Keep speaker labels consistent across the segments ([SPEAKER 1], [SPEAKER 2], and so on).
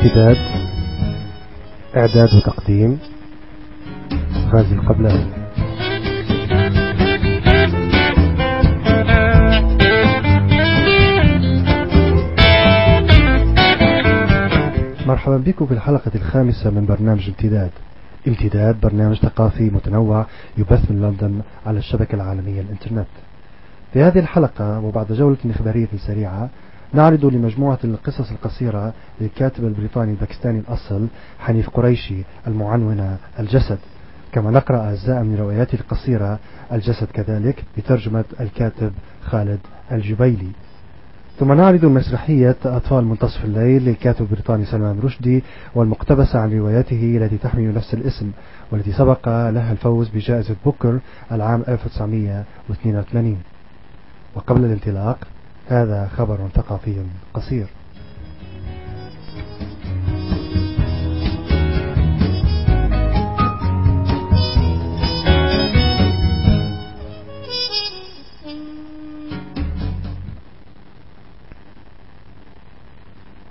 [SPEAKER 1] امتداد إعداد وتقديم غازي القبلاوي مرحبا بكم في الحلقة الخامسة من برنامج امتداد. امتداد برنامج ثقافي متنوع يبث من لندن على الشبكة العالمية الإنترنت. في هذه الحلقة وبعد جولة إخبارية سريعة نعرض لمجموعة القصص القصيرة للكاتب البريطاني الباكستاني الأصل حنيف قريشي المعنونة الجسد. كما نقرأ أجزاء من رواياته القصيرة الجسد كذلك بترجمة الكاتب خالد الجبيلي. ثم نعرض مسرحية أطفال منتصف الليل للكاتب البريطاني سلمان رشدي والمقتبسة عن رواياته التي تحمل نفس الاسم والتي سبق لها الفوز بجائزة بوكر العام 1982 وقبل الانطلاق هذا خبر ثقافي قصير.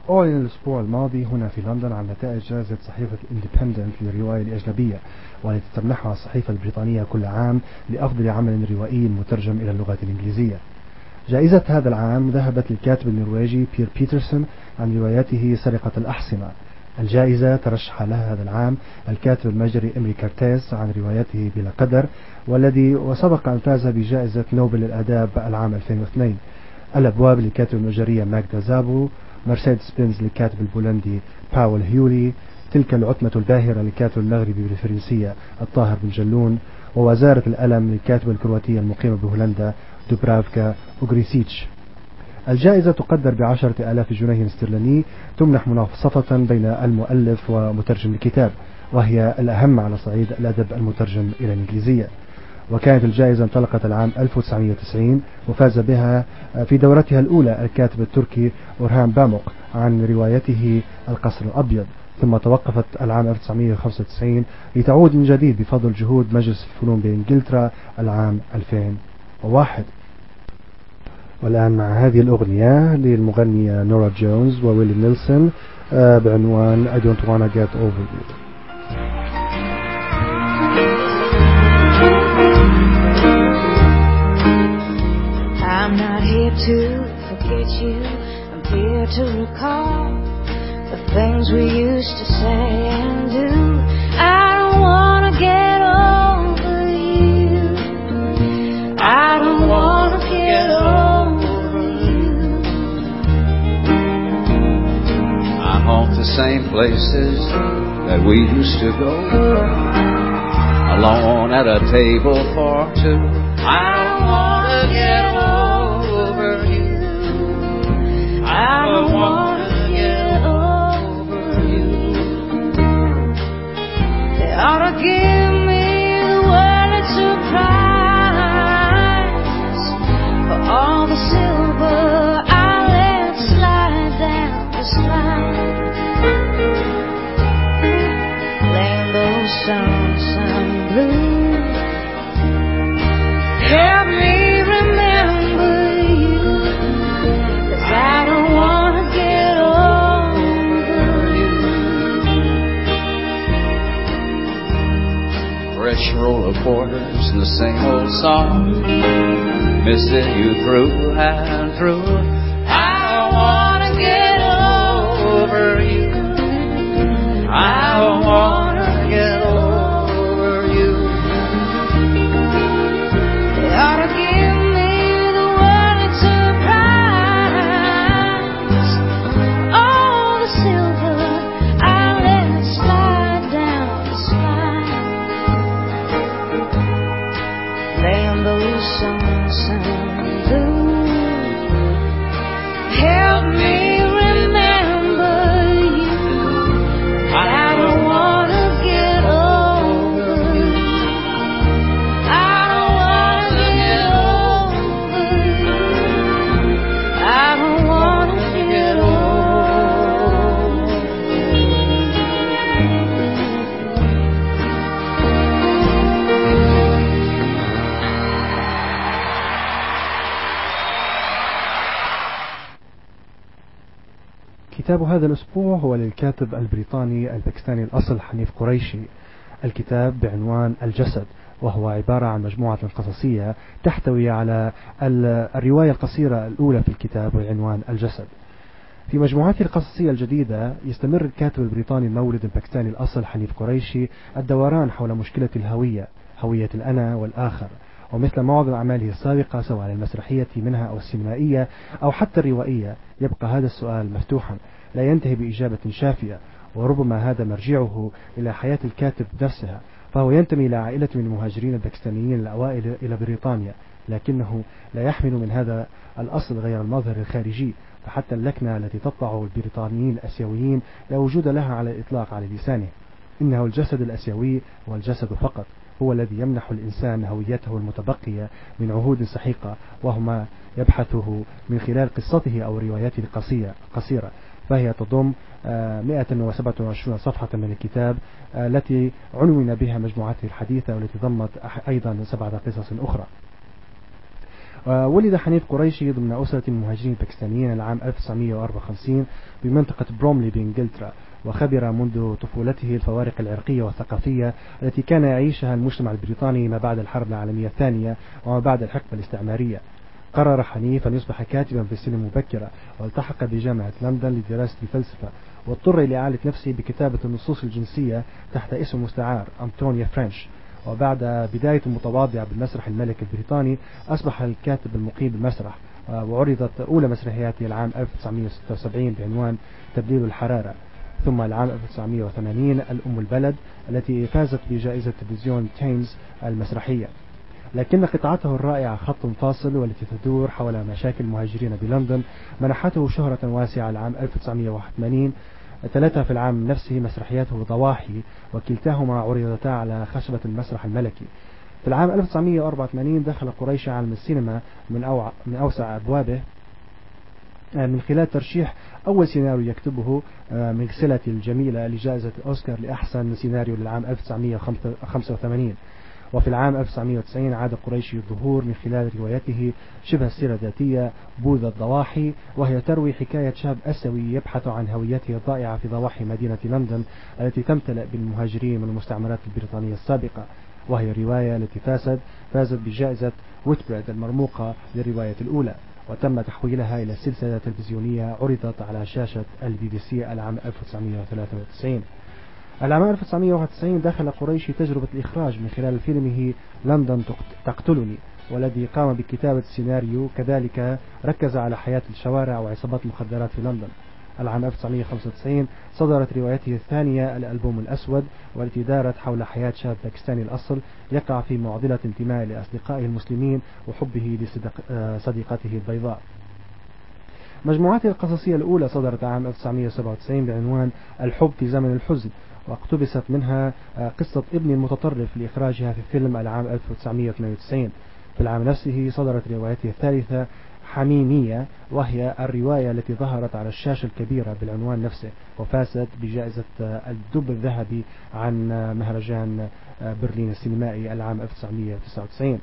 [SPEAKER 1] أعلن الأسبوع الماضي هنا في لندن عن نتائج جائزة صحيفة الإندبندنت للرواية الأجنبية والتي تمنحها الصحيفة البريطانية كل عام لأفضل عمل روائي مترجم إلى اللغة الإنجليزية. جائزة هذا العام ذهبت للكاتب النرويجي بير بيترسون عن روايته سرقة الأحصنة. الجائزة ترشح لها هذا العام الكاتب المجري إمري كارتيز عن روايته بلا قدر والذي وسبق أن فاز بجائزة نوبل للآداب العام 2002 الأبواب للكاتب المجرية ماجدا زابو مرسيدس بنز للكاتب البولندي باول هيولي تلك العتمة الباهرة للكاتب المغربي بالفرنسية الطاهر بن جلون ووزارة الألم للكاتب الكرواتي المقيم بهولندا دوبرافكا أوغريسيتش الجائزة تقدر بعشرة آلاف جنيه استرليني تمنح مناصفة بين المؤلف ومترجم الكتاب وهي الأهم على صعيد الأدب المترجم إلى الإنجليزية. وكانت الجائزة انطلقت العام 1990 وفاز بها في دورتها الأولى الكاتب التركي أورهان باموق عن روايته القصر الأبيض. ثم توقفت العام 1995 لتعود من جديد بفضل جهود مجلس الفنون بإنجلترا العام 2001 والآن مع هذه الأغنية للمغنية نورا جونز وويلي نيلسون بعنوان I don't wanna get over you
[SPEAKER 2] I'm not here to forget you. I'm here to recall the things we used to say and do.
[SPEAKER 3] Same places that we used to go. Alone at a table for two. Fresh roll of quarters and the same old song. Missing you through and through.
[SPEAKER 1] كتاب هذا الأسبوع هو للكاتب البريطاني الباكستاني الأصل حنيف قريشي. الكتاب بعنوان الجسد وهو عبارة عن مجموعة قصصية تحتوي على الرواية القصيرة الأولى في الكتاب بعنوان الجسد. في مجموعاته القصصية الجديدة يستمر الكاتب البريطاني المولد الباكستاني الأصل حنيف قريشي الدوران حول مشكلة الهوية هوية الأنا والآخر. ومثل معظم أعماله السابقة سواء المسرحية منها أو السينمائية أو حتى الروائية يبقى هذا السؤال مفتوحا لا ينتهي بإجابة شافية وربما هذا مرجعه إلى حياة الكاتب نفسها فهو ينتمي إلى عائلة من المهاجرين الباكستانيين الأوائل إلى بريطانيا لكنه لا يحمل من هذا الأصل غير المظهر الخارجي فحتى اللكنة التي تطبع البريطانيين الأسيويين لا وجود لها على الإطلاق على لسانه إنه الجسد الأسيوي والجسد فقط. هو الذي يمنح الإنسان هويته المتبقية من عهود سحيقة وهو ما يبحثه من خلال قصته أو رواياته القصيرة. فهي تضم 127 آه، صفحة من الكتاب آه، التي عنون بها مجموعته الحديثة والتي ضمت أيضا سبعة قصص أخرى. ولد حنيف قريشي ضمن أسرة المهاجرين الباكستانيين العام 1954 بمنطقة بروملي بإنجلترا وخبر منذ طفولته الفوارق العرقية والثقافية التي كان يعيشها المجتمع البريطاني ما بعد الحرب العالمية الثانية وما بعد الحقبة الاستعمارية. قرر حنيف أن يصبح كاتبا في السن مبكرة والتحق بجامعة لندن لدراسة الفلسفة واضطر إلى إعالة نفسه بكتابة النصوص الجنسية تحت اسم مستعار أنطونيا فرنش وبعد بداية متواضعة بالمسرح الملكي البريطاني أصبح الكاتب المقيم بالمسرح وعرضت أولى مسرحياته العام 1976 بعنوان تبديل الحرارة. ثم العام 1980 الأم البلد التي فازت بجائزة تلفزيون تيمز المسرحية. لكن قطعته الرائعة خط فاصل والتي تدور حول مشاكل المهاجرين بلندن منحته شهرة واسعة العام 1981 ثلاثة في العام نفسه مسرحياته ضواحي وكلتاهما عرضتا على خشبة المسرح الملكي. في العام 1984 دخل قريش عالم السينما من, أوع من أوسع أبوابه من خلال ترشيح أول سيناريو يكتبه آه، من سلة الجميلة لجائزة الأوسكار لأحسن سيناريو للعام 1985 وفي العام 1990 عاد قريشي الظهور من خلال روايته شبه السيرة الذاتية بوذا الضواحي وهي تروي حكاية شاب أسيوي يبحث عن هويته الضائعة في ضواحي مدينة لندن التي تمتلئ بالمهاجرين من المستعمرات البريطانية السابقة. وهي رواية التي فازت فازت بجائزة ويتبريد المرموقة للرواية الأولى. وتم تحويلها إلى سلسلة تلفزيونية عرضت على شاشة البي بي سي العام 1993 العام 1991 دخل قريشي تجربة الإخراج من خلال فيلمه لندن تقتلني والذي قام بكتابة السيناريو كذلك ركز على حياة الشوارع وعصابات المخدرات في لندن. العام 1995 صدرت روايته الثانية الألبوم الأسود والتي دارت حول حياة شاب باكستاني الأصل يقع في معضلة انتماء لأصدقائه المسلمين وحبه لصديقته البيضاء. مجموعته القصصية الأولى صدرت عام 1997 بعنوان الحب في زمن الحزن واقتبست منها آه، قصة ابن المتطرف لإخراجها في فيلم العام 1992 في العام نفسه صدرت روايته الثالثة حميمية وهي الرواية التي ظهرت على الشاشة الكبيرة بالعنوان نفسه وفازت بجائزة آه، الدب الذهبي عن آه، مهرجان برلين السينمائي العام 1999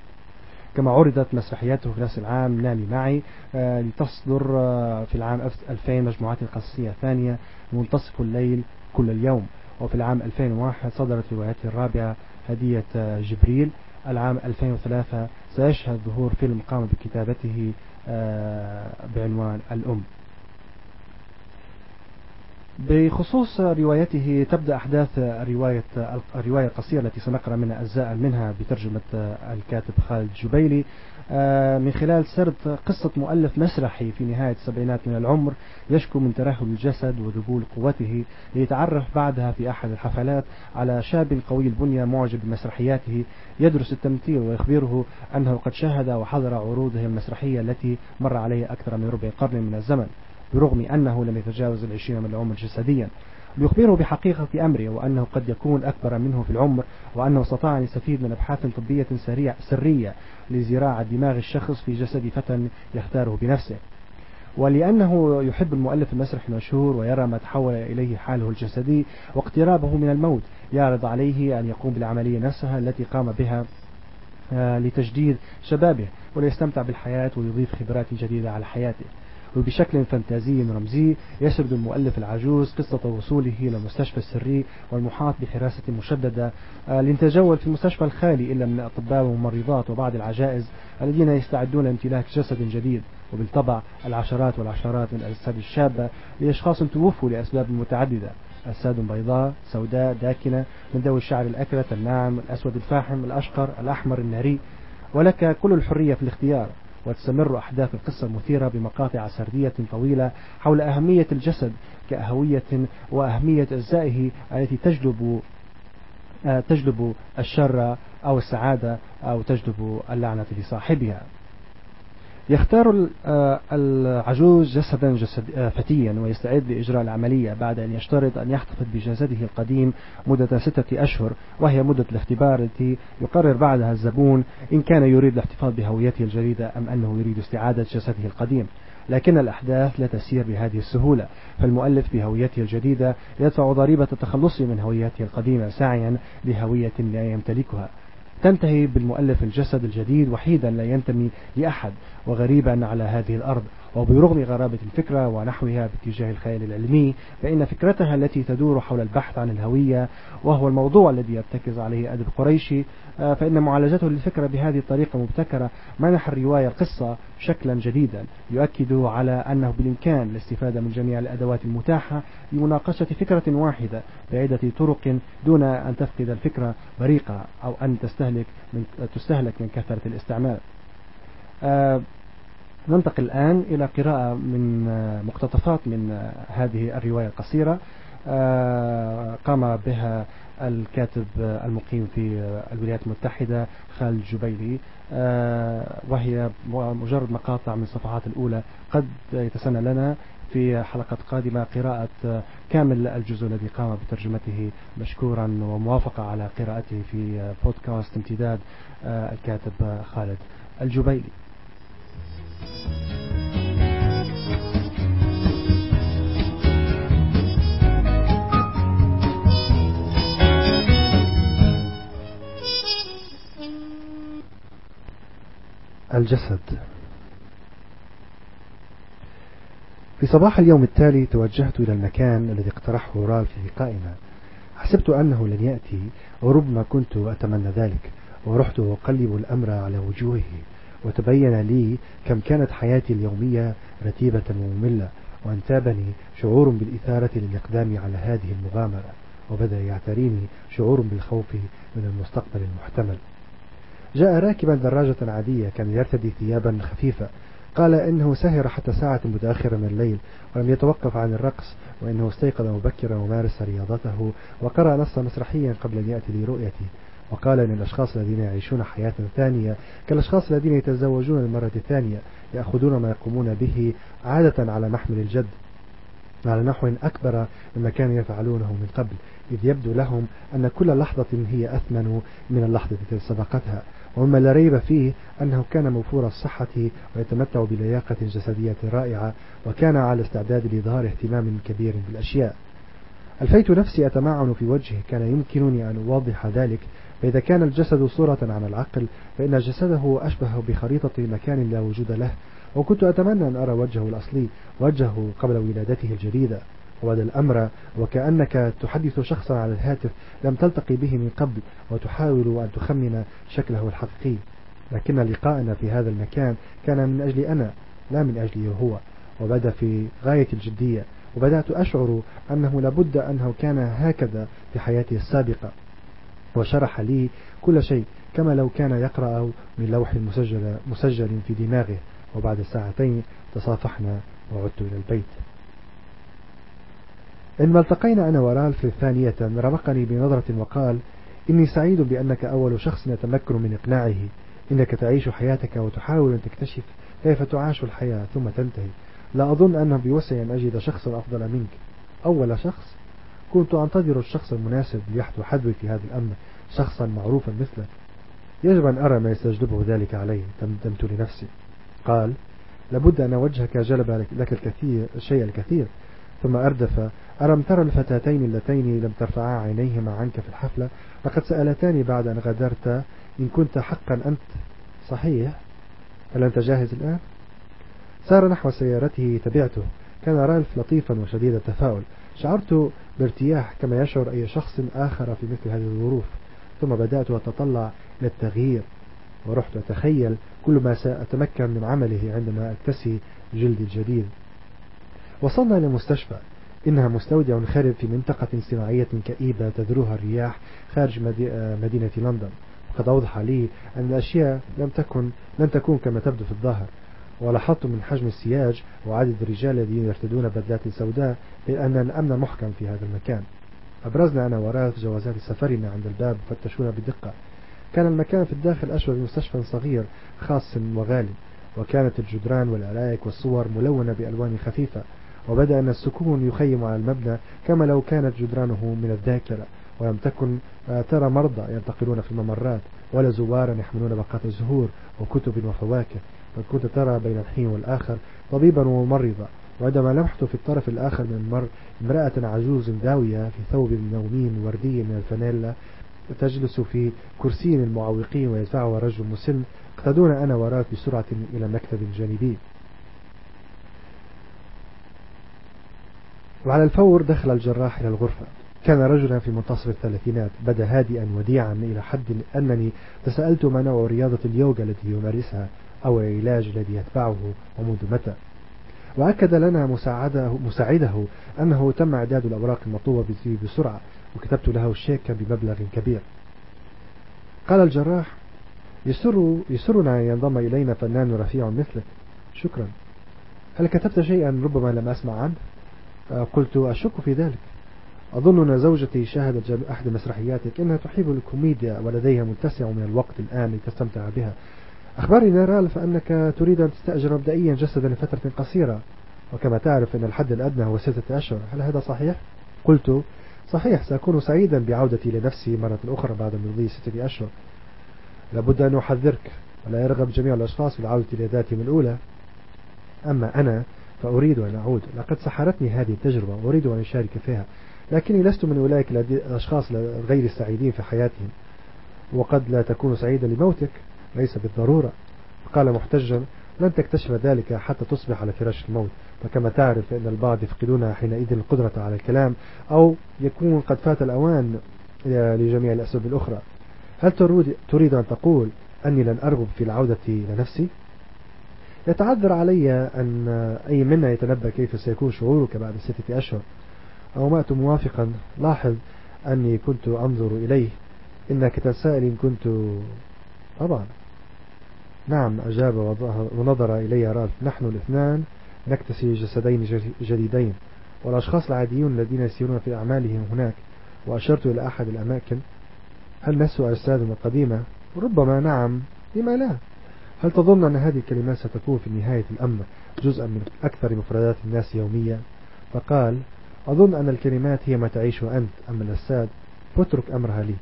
[SPEAKER 1] كما عرضت مسرحياته في نفس العام نامي معي لتصدر في العام 2000 مجموعات القصصية الثانية منتصف الليل كل اليوم. وفي العام 2001 صدرت روايته الرابعة هدية جبريل. العام 2003 سيشهد ظهور فيلم قام بكتابته آه، بعنوان الأم. بخصوص روايته تبدأ أحداث الرواية الرواية القصيرة التي سنقرأ منها أجزاء منها بترجمة الكاتب خالد جبيلي. آه، من خلال سرد قصة مؤلف مسرحي في نهاية السبعينات من العمر يشكو من ترهل الجسد وذبول قوته ليتعرف بعدها في أحد الحفلات على شاب قوي البنية معجب بمسرحياته يدرس التمثيل ويخبره أنه قد شاهد وحضر عروضه المسرحية التي مر عليه أكثر من ربع قرن من الزمن برغم أنه لم يتجاوز العشرين من العمر جسديا. ليخبره بحقيقة أمره وأنه قد يكون أكبر منه في العمر وأنه استطاع أن يستفيد من أبحاث طبية سرية لزراعة دماغ الشخص في جسد فتى يختاره بنفسه. ولأنه يحب المؤلف المسرح المشهور ويرى ما تحول إليه حاله الجسدي واقترابه من الموت يعرض عليه أن يقوم بالعملية نفسها التي قام بها آه، لتجديد شبابه وليستمتع بالحياة ويضيف خبرات جديدة على حياته. وبشكل فانتازي رمزي يسرد المؤلف العجوز قصة وصوله إلى المستشفى السري والمحاط بحراسة مشددة. آه، لنتجول في المستشفى الخالي إلا من الأطباء والممرضات وبعض العجائز الذين يستعدون لامتلاك جسد جديد. وبالطبع العشرات والعشرات من الأجساد الشابة لأشخاص توفوا لأسباب متعددة. أجساد بيضاء سوداء داكنة من ذوي الشعر الأكرت الناعم الأسود الفاحم الأشقر الأحمر الناري. ولك كل الحرية في الاختيار. وتستمر أحداث القصة المثيرة بمقاطع سردية طويلة حول أهمية الجسد كأهوية وأهمية أجزائه التي تجلب آه، تجلب الشر أو السعادة أو تجلب اللعنة لصاحبها يختار آه، العجوز جسدا جسد آه، فتيا ويستعد لإجراء العملية بعد أن يشترط أن يحتفظ بجسده القديم مدة ستة أشهر وهي مدة الاختبار التي يقرر بعدها الزبون إن كان يريد الاحتفاظ بهويته الجديدة أم أنه يريد استعادة جسده القديم. لكن الأحداث لا تسير بهذه السهولة فالمؤلف بهويته الجديدة يدفع ضريبة التخلص من هويته القديمة ساعيا لهوية لا يمتلكها. تنتهي بالمؤلف الجسد الجديد وحيدا لا ينتمي لأحد وغريبا على هذه الأرض. وبرغم غرابة الفكرة ونحوها باتجاه الخيال العلمي فإن فكرتها التي تدور حول البحث عن الهوية وهو الموضوع الذي يرتكز عليه أدب قريشي آه، فإن معالجته للفكرة بهذه الطريقة المبتكرة منح الرواية القصة شكلا جديدا يؤكد على أنه بالإمكان الاستفادة من جميع الأدوات المتاحة لمناقشة فكرة واحدة بعدة طرق دون أن تفقد الفكرة بريقة أو أن تستهلك من تستهلك من كثرة الاستعمال. آه ننتقل الآن إلى قراءة من آه، مقتطفات من آه، هذه الرواية القصيرة. آه، قام بها الكاتب المقيم في الولايات المتحدة خالد جبيلي وهي مجرد مقاطع من الصفحات الأولى. قد يتسنى لنا في حلقة قادمة قراءة كامل الجزء الذي قام بترجمته مشكورا وموافقة على قراءته في بودكاست امتداد الكاتب خالد الجبيلي الجسد. في صباح اليوم التالي توجهت إلى المكان الذي اقترحه رال في لقائنا. حسبت أنه لن يأتي وربما كنت أتمنى ذلك ورحت أقلب الأمر على وجوهه وتبين لي كم كانت حياتي اليومية رتيبة ومملة وانتابني شعور بالإثارة للإقدام على هذه المغامرة وبدأ يعتريني شعور بالخوف من المستقبل المحتمل. جاء راكبا دراجة عادية كان يرتدي ثيابا خفيفة قال إنه سهر حتى ساعة متأخرة من الليل ولم يتوقف عن الرقص وإنه استيقظ مبكرا ومارس رياضته وقرأ نصا مسرحيا قبل أن يأتي لرؤيتي وقال أن الأشخاص الذين يعيشون حياة ثانية كالأشخاص الذين يتزوجون المرة الثانية يأخذون ما يقومون به عادة على محمل الجد على نحو أكبر مما كانوا يفعلونه من قبل. إذ يبدو لهم أن كل لحظة هي أثمن من اللحظة التي سبقتها. ومما لا ريب فيه أنه كان موفور الصحة ويتمتع بلياقة جسدية رائعة وكان على استعداد لإظهار اهتمام كبير بالأشياء. ألفيت نفسي أتمعن في وجهه كان يمكنني أن أوضح ذلك. فإذا كان الجسد صورة عن العقل فإن جسده أشبه بخريطة مكان لا وجود له. وكنت أتمنى أن أرى وجهه الأصلي وجهه قبل ولادته الجديدة. وهذا الأمر وكأنك تحدث شخصا على الهاتف لم تلتقي به من قبل وتحاول أن تخمن شكله الحقيقي. لكن لقاءنا في هذا المكان كان من أجلي أنا لا من أجلي هو. وبدا في غاية الجدية وبدأت أشعر أنه لابد أنه كان هكذا في حياتي السابقة. وشرح لي كل شيء كما لو كان يقرأ من لوح مسجل, مسجل في دماغه. وبعد ساعتين تصافحنا وعدت إلى البيت. عندما التقينا أنا ورالف ثانية رمقني بنظرة وقال إني سعيد بأنك أول شخص يتمكن من إقناعه. إنك تعيش حياتك وتحاول أن تكتشف كيف تعاش الحياة ثم تنتهي. لا أظن أنه بوسعي أن أجد شخصا أفضل منك. أول شخص؟ كنت أنتظر الشخص المناسب ليحدو حدوي في هذا الأمر شخصا معروفا مثلك. يجب أن أرى ما يستجلبه ذلك علي تمدمت لنفسي. قال لابد أن وجهك جلب لك الكثير الشيء الكثير. ثم أردف ألم ترى الفتاتين اللتين لم ترفعا عينيهما عنك في الحفلة؟ لقد سألتاني بعد أن غادرت إن كنت حقا أنت. صحيح. هل أنت جاهز الآن؟ سار نحو سيارته تبعته. كان رالف لطيفا وشديد التفاؤل. شعرت بارتياح كما يشعر أي شخص آخر في مثل هذه الظروف. ثم بدأت أتطلع إلى التغيير ورحت أتخيل كل ما سأتمكن من عمله عندما أكتسي جلدي الجديد وصلنا إلى المستشفى. إنها مستودع خرب في منطقة صناعية كئيبة تذروها الرياح خارج مدينة لندن. وقد أوضح لي أن الأشياء لم تكن لن تكون كما تبدو في الظاهر. ولاحظت من حجم السياج وعدد الرجال الذين يرتدون بدلات سوداء بأن الأمن محكم في هذا المكان. أبرزنا أنا وراث جوازات سفرنا عند الباب فتشونا بدقة. كان المكان في الداخل أشبه بمستشفى صغير خاص وغالي. وكانت الجدران والألايك والصور ملونة بألوان خفيفة. وبدأ أن السكون يخيم على المبنى كما لو كانت جدرانه من الذاكرة. ولم تكن آه، ترى مرضى ينتقلون في الممرات ولا زوارا يحملون باقات الزهور وكتب وفواكه. بل كنت ترى بين الحين والآخر طبيبا وممرضة وعندما لمحت في الطرف الآخر من المر امرأة عجوز داوية في ثوب نومين وردي من الفانيلا تجلس في كرسي المعوقين ويدفعها رجل مسن اقتدونا أنا وراك بسرعة إلى مكتب جانبي. وعلى الفور دخل الجراح إلى الغرفة. كان رجلا في منتصف الثلاثينات بدا هادئا وديعا إلى حد أنني تسألت ما نوع رياضة اليوغا التي يمارسها أو العلاج الذي يتبعه ومنذ متى. وأكد لنا مساعده, مساعده أنه تم إعداد الأوراق المطلوبة بسرعة وكتبت له شيكا بمبلغ كبير. قال الجراح يسر يسرنا أن ينضم إلينا فنان رفيع مثلك. شكرا. هل كتبت شيئا ربما لم أسمع عنه؟ قلت أشك في ذلك. أظن أن زوجتي شاهدت أحد مسرحياتك إنها تحب الكوميديا ولديها متسع من الوقت الآن لتستمتع بها. أخبرني نيرال فأنك تريد أن تستأجر مبدئيا جسدا لفترة قصيرة. وكما تعرف أن الحد الأدنى هو ستة أشهر. هل هذا صحيح؟ قلت صحيح سأكون سعيدا بعودتي لنفسي مرة أخرى بعد مضي ستة أشهر. لابد أن أحذرك. ولا يرغب جميع الأشخاص في العودة إلى ذاتهم الأولى. أما أنا فأريد أن أعود. لقد سحرتني هذه التجربة وأريد أن أشارك فيها. لكني لست من أولئك الأشخاص غير السعيدين في حياتهم. وقد لا تكون سعيدا لموتك ليس بالضرورة. قال محتجا لن تكتشف ذلك حتى تصبح على فراش الموت. فكما تعرف أن البعض يفقدون حينئذ القدرة على الكلام أو يكون قد فات الأوان لجميع الأسباب الأخرى. هل تريد أن تقول أني لن أرغب في العودة لنفسي؟ يتعذر علي أن أي منا يتنبأ كيف سيكون شعورك بعد ستة أشهر؟ أو مات موافقا لاحظ أني كنت أنظر إليه. إنك تسائل إن كنت طبعا. نعم أجاب ونظر إلي رالف. نحن الاثنان نكتسي جسدين جديدين والأشخاص العاديون الذين يسيرون في أعمالهم هناك. وأشرت إلى أحد الأماكن. هل نسوأ أجسادنا القديمة؟ ربما نعم لما لا. هل تظن أن هذه الكلمات ستكون في نهاية الأمر جزءا من أكثر مفردات الناس يوميا؟ فقال أظن أن الكلمات هي ما تعيشه أنت أما الأجساد فاترك أمرها لي.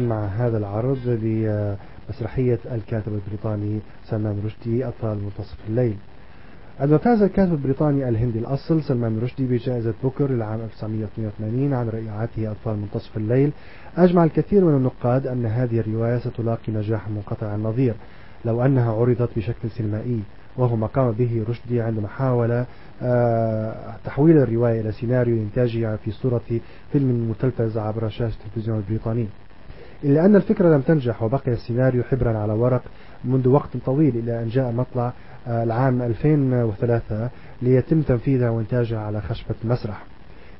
[SPEAKER 1] والآن مع هذا العرض لمسرحية الكاتب البريطاني سلمان رشدي أطفال منتصف الليل. عندما فاز الكاتب البريطاني الهندي الأصل سلمان رشدي بجائزة بوكر للعام 1982 عن رائعته أطفال منتصف الليل. أجمع الكثير من النقاد أن هذه الرواية ستلاقي نجاحا منقطع النظير لو أنها عرضت بشكل سينمائي وهو ما قام به رشدي عندما حاول آه، تحويل الرواية إلى سيناريو إنتاجي في صورة فيلم متلفز عبر شاشة التلفزيون البريطاني. إلا أن الفكرة لم تنجح وبقي السيناريو حبرا على ورق منذ وقت طويل إلى أن جاء مطلع آه، العام 2003 ليتم تنفيذها وإنتاجها على خشبة المسرح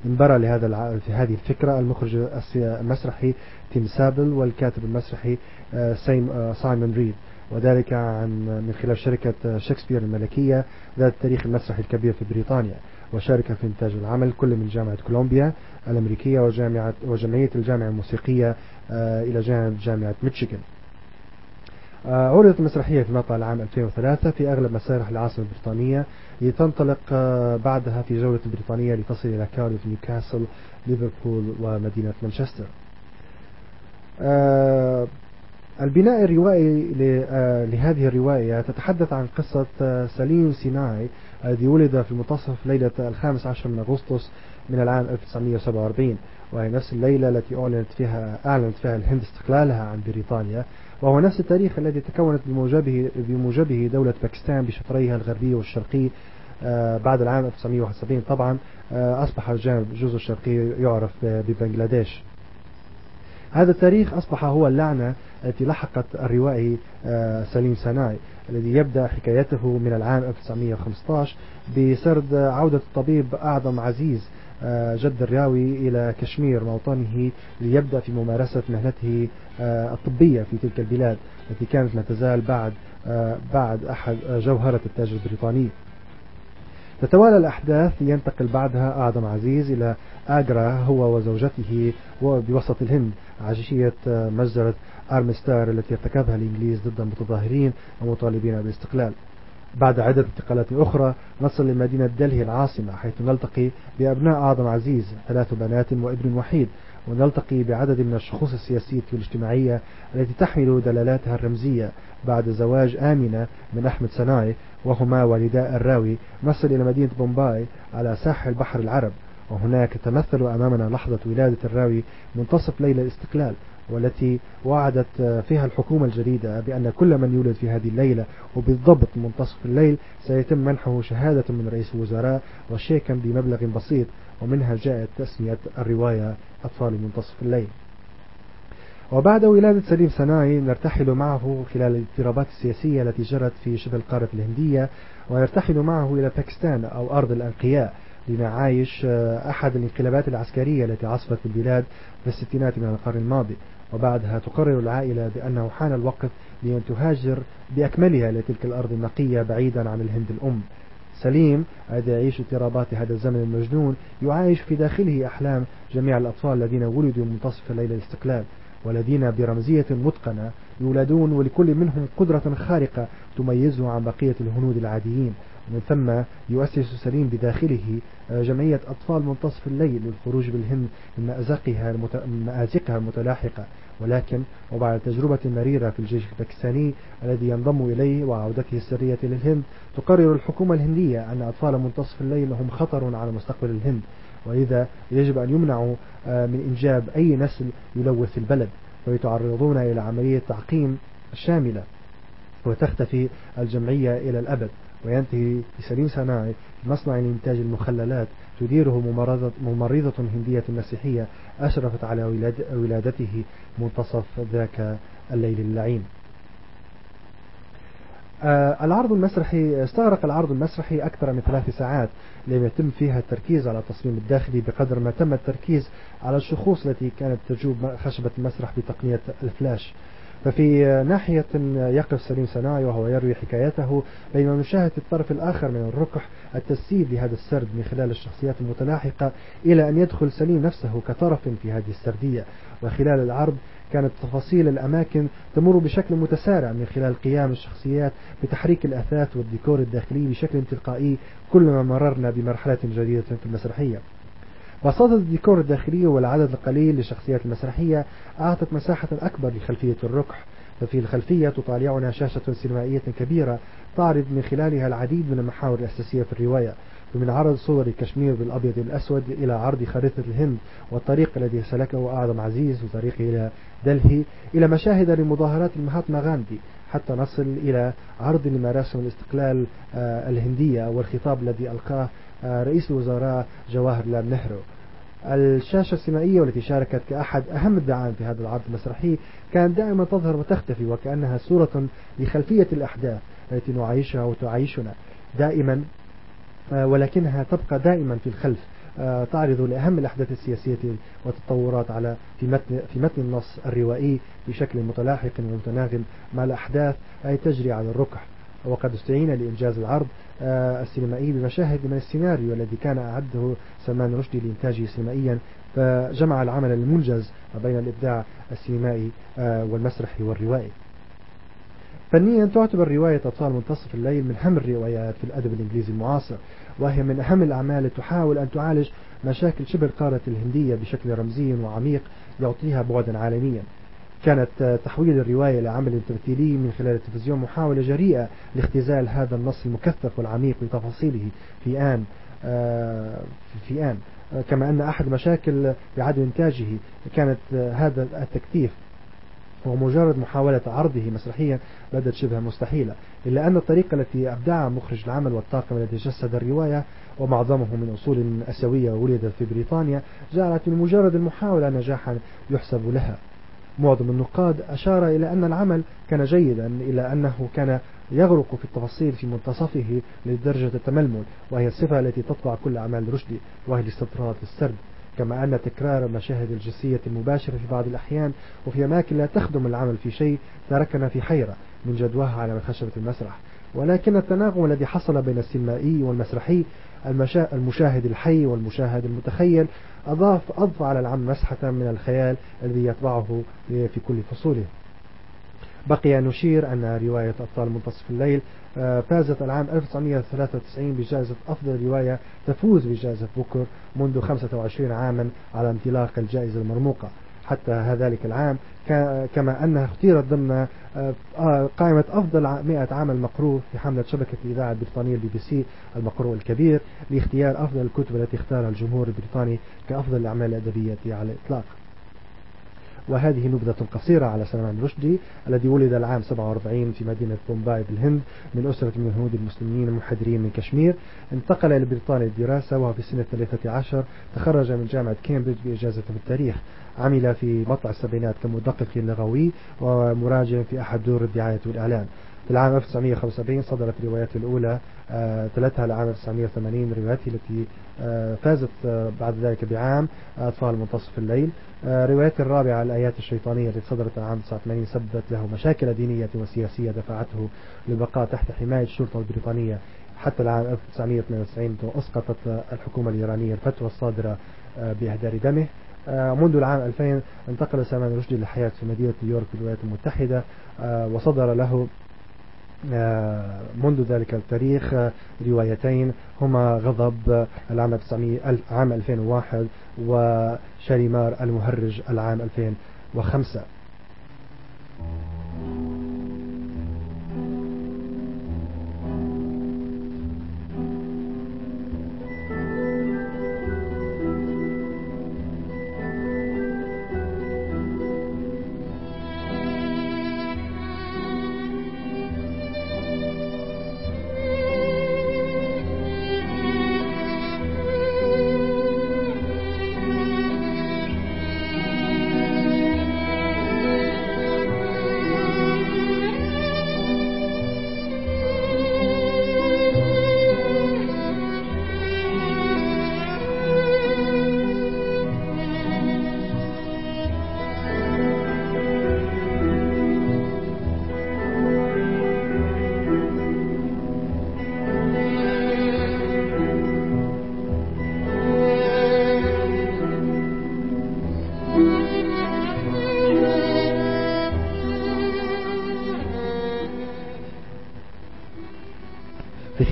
[SPEAKER 1] انبرى لهذا في هذه الفكرة المخرج المسرحي تيم سابل والكاتب المسرحي آه، آه، سايمون ريد. وذلك عن من خلال شركة شكسبير الملكية ذات التاريخ المسرحي الكبير في بريطانيا وشارك في إنتاج العمل كل من جامعة كولومبيا الأمريكية وجامعة وجمعية الجامعة الموسيقية إلى جانب جامعة ميشيغان. آه، عرضت المسرحية في مطلع العام 2003 في أغلب مسارح العاصمة البريطانية لتنطلق آه، بعدها في جولة بريطانية لتصل إلى كارديف نيوكاسل ليفربول ومدينة مانشستر. آه، البناء الروائي لهذه الرواية تتحدث عن قصة سليم سيناي الذي ولد في منتصف ليلة الخامس عشر من أغسطس من العام 1947 وهي نفس الليلة التي أعلنت فيها أعلنت فيها الهند استقلالها عن بريطانيا. وهو نفس التاريخ الذي تكونت بموجبه بموجبه دولة باكستان بشطريها الغربي والشرقي آه، بعد العام 1971 طبعا آه، أصبح الجانب الجزء الشرقي يعرف ببنغلاديش. هذا التاريخ أصبح هو اللعنة التي لحقت الروائي آه، سليم سناي الذي يبدأ حكايته من العام 1915 بسرد عودة الطبيب أعظم عزيز جد الراوي إلى كشمير موطنه ليبدأ في ممارسة مهنته آه، الطبية في تلك البلاد التي كانت لا تزال بعد بعد أحد جوهرة التاج البريطاني. تتوالى الأحداث ينتقل بعدها أعظم عزيز إلى آجرا هو وزوجته بوسط الهند عشية مجزرة أرمستار التي ارتكبها الإنجليز ضد المتظاهرين ومطالبين بالاستقلال بعد عدة انتقالات أخرى نصل لمدينة دلهي العاصمة حيث نلتقي بأبناء أعظم عزيز ثلاث بنات وابن وحيد. ونلتقي بعدد من الشخوص السياسية والاجتماعية التي تحمل دلالاتها الرمزية. بعد زواج آمنة من أحمد سناي وهما والداء الراوي نصل إلى مدينة بومباي على ساحل بحر العرب. وهناك تمثل أمامنا لحظة ولادة الراوي منتصف ليلة الاستقلال والتي وعدت فيها الحكومة الجديدة بأن كل من يولد في هذه الليلة وبالضبط منتصف الليل سيتم منحه شهادة من رئيس الوزراء وشيكا بمبلغ بسيط ومنها جاءت تسمية الرواية أطفال منتصف الليل. وبعد ولادة سليم سناي نرتحل معه خلال الاضطرابات السياسية التي جرت في شبه القارة الهندية ونرتحل معه إلى باكستان أو أرض الأنقياء. لنعايش أحد الانقلابات العسكرية التي عصفت البلاد في الستينات من القرن الماضي. وبعدها تقرر العائلة بأنه حان الوقت لأن تهاجر بأكملها لتلك الأرض النقية بعيدا عن الهند الأم. سليم الذي يعيش اضطرابات هذا الزمن المجنون يعايش في داخله أحلام جميع الأطفال الذين ولدوا منتصف الليل الاستقلال. والذين برمزية متقنة يولدون ولكل منهم قدرة خارقة تميزه عن بقية الهنود العاديين. ومن ثم يؤسس سليم بداخله جمعية أطفال منتصف الليل للخروج بالهند من مأزقها, مآزقها المتلاحقة. ولكن وبعد تجربة مريرة في الجيش الباكستاني الذي ينضم إليه وعودته السرية للهند تقرر الحكومة الهندية أن أطفال منتصف الليل هم خطر على مستقبل الهند. ولذا يجب أن يمنعوا آه، من إنجاب أي نسل يلوث البلد ويتعرضون إلى عملية تعقيم شاملة وتختفي الجمعية إلى الأبد وينتهي بسليم صناعي مصنع لإنتاج المخللات تديره ممرضة, هندية مسيحية أشرفت على ولادته منتصف ذاك الليل اللعين. العرض المسرحي استغرق العرض المسرحي أكثر من ثلاث ساعات لم يتم فيها التركيز على التصميم الداخلي بقدر ما تم التركيز على الشخوص التي كانت تجوب خشبة المسرح بتقنية الفلاش. ففي ناحية يقف سليم سناي وهو يروي حكايته بينما نشاهد الطرف الآخر من الركح التجسيد لهذا السرد من خلال الشخصيات المتلاحقة إلى أن يدخل سليم نفسه كطرف في هذه السردية. وخلال العرض كانت تفاصيل الأماكن تمر بشكل متسارع من خلال قيام الشخصيات بتحريك الأثاث والديكور الداخلي بشكل تلقائي كلما مررنا بمرحلة جديدة في المسرحية. بساطة الديكور الداخلي والعدد القليل للشخصيات المسرحية أعطت مساحة أكبر لخلفية الركح ففي الخلفية تطالعنا شاشة سينمائية كبيرة تعرض من خلالها العديد من المحاور الأساسية في الرواية ومن عرض صور كشمير بالأبيض الأسود إلى عرض خريطة الهند والطريق الذي سلكه أعظم عزيز وطريقه إلى دلهي إلى مشاهد لمظاهرات المهاتما غاندي حتى نصل إلى عرض لمراسم الاستقلال آه، الهندية والخطاب الذي ألقاه رئيس الوزراء جواهر لال نهرو. الشاشة السينمائية والتي شاركت كأحد أهم الدعائم في هذا العرض المسرحي كانت دائما تظهر وتختفي وكأنها صورة لخلفية الأحداث التي نعيشها وتعيشنا دائما آه، ولكنها تبقى دائما في الخلف آه، تعرض لأهم الأحداث السياسية والتطورات على في متن في متن النص الروائي بشكل متلاحق ومتناغم مع الأحداث أي تجري على الركح وقد استعين لإنجاز العرض آه، السينمائي بمشاهد من السيناريو الذي كان أعده سلمان رشدي لإنتاجه سينمائيا فجمع العمل المنجز بين الإبداع السينمائي والمسرحي والروائي. فنيا تعتبر رواية أطفال منتصف الليل من أهم الروايات في الأدب الإنجليزي المعاصر وهي من أهم الأعمال التي تحاول أن تعالج مشاكل شبه القارة الهندية بشكل رمزي وعميق يعطيها بعدا عالميا. كانت تحويل الرواية لعمل تمثيلي من خلال التلفزيون محاولة جريئة لاختزال هذا النص المكثف والعميق بتفاصيله في آن آه، في آن. كما أن أحد مشاكل بعدم إنتاجه كانت هذا التكثيف ومجرد محاولة عرضه مسرحيا بدت شبه مستحيلة. إلا أن الطريقة التي أبدعها مخرج العمل والطاقم الذي جسد الرواية ومعظمه من أصول أسيوية ولدت في بريطانيا جعلت من مجرد المحاولة نجاحا يحسب لها. معظم النقاد أشار إلى أن العمل كان جيدا إلى أنه كان يغرق في التفاصيل في منتصفه لدرجة التململ وهي الصفة التي تطبع كل أعمال رشدي وهي الاستطراد السرد. كما أن تكرار المشاهد الجنسية المباشرة في بعض الأحيان وفي أماكن لا تخدم العمل في شيء تركنا في حيرة من جدواها على خشبة المسرح. ولكن التناغم الذي حصل بين السينمائي والمسرحي المشاهد الحي والمشاهد المتخيل أضاف أضف على العمل مسحة من الخيال الذي يتبعه في كل فصوله. بقي نشير أن رواية أبطال منتصف الليل آه، فازت العام 1993 بجائزة أفضل رواية تفوز بجائزة بوكر منذ 25 عاما على انطلاق الجائزة المرموقة. حتى ذلك العام كما أنها اختيرت ضمن آه، آه، قائمة أفضل 100 عمل مقروء في حملة شبكة الإذاعة البريطانية البي بي سي المقروء الكبير لاختيار أفضل الكتب التي اختارها الجمهور البريطاني كأفضل الأعمال الأدبية على الإطلاق. وهذه نبذة قصيرة على سلمان رشدي الذي ولد العام 47 في مدينة بومباي بالهند من أسرة من الهنود المسلمين المنحدرين من كشمير. انتقل إلى بريطانيا للدراسة وفي سنة 13 تخرج من جامعة كامبريدج بإجازة في التاريخ. عمل في مطلع السبعينات كمدقق لغوي ومراجع في أحد دور الدعاية والإعلان. في العام 1975 صدرت روايته الأولى آه، تلتها العام 1980 روايته التي آه، فازت آه، بعد ذلك بعام أطفال منتصف الليل. روايته الرابعة الآيات الشيطانية التي صدرت العام 89 سببت له مشاكل دينية وسياسية دفعته للبقاء تحت حماية الشرطة البريطانية. حتى العام 1992 وأسقطت الحكومة الإيرانية الفتوى الصادرة بإهدار دمه. منذ العام 2000 انتقل سلمان رشدي للحياة في مدينة نيويورك في الولايات المتحدة وصدر له آه، منذ ذلك التاريخ آه، روايتين هما غضب العام عام 2001 وشاليمار المهرج العام 2005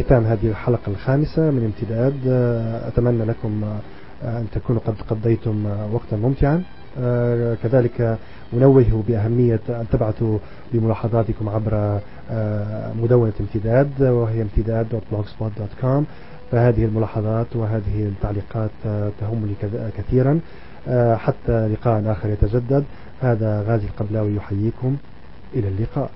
[SPEAKER 1] ختام هذه الحلقة الخامسة من امتداد. آه، أتمنى لكم آه، أن تكونوا قد قضيتم آه، وقتا ممتعا. كذلك أنوه بأهمية أن تبعثوا بملاحظاتكم عبر مدونة امتداد وهي امتداد.blogspot.com فهذه الملاحظات وهذه التعليقات تهمني كثيرا. حتى لقاء آخر يتجدد. هذا غازي القبلاوي يحييكم. إلى اللقاء.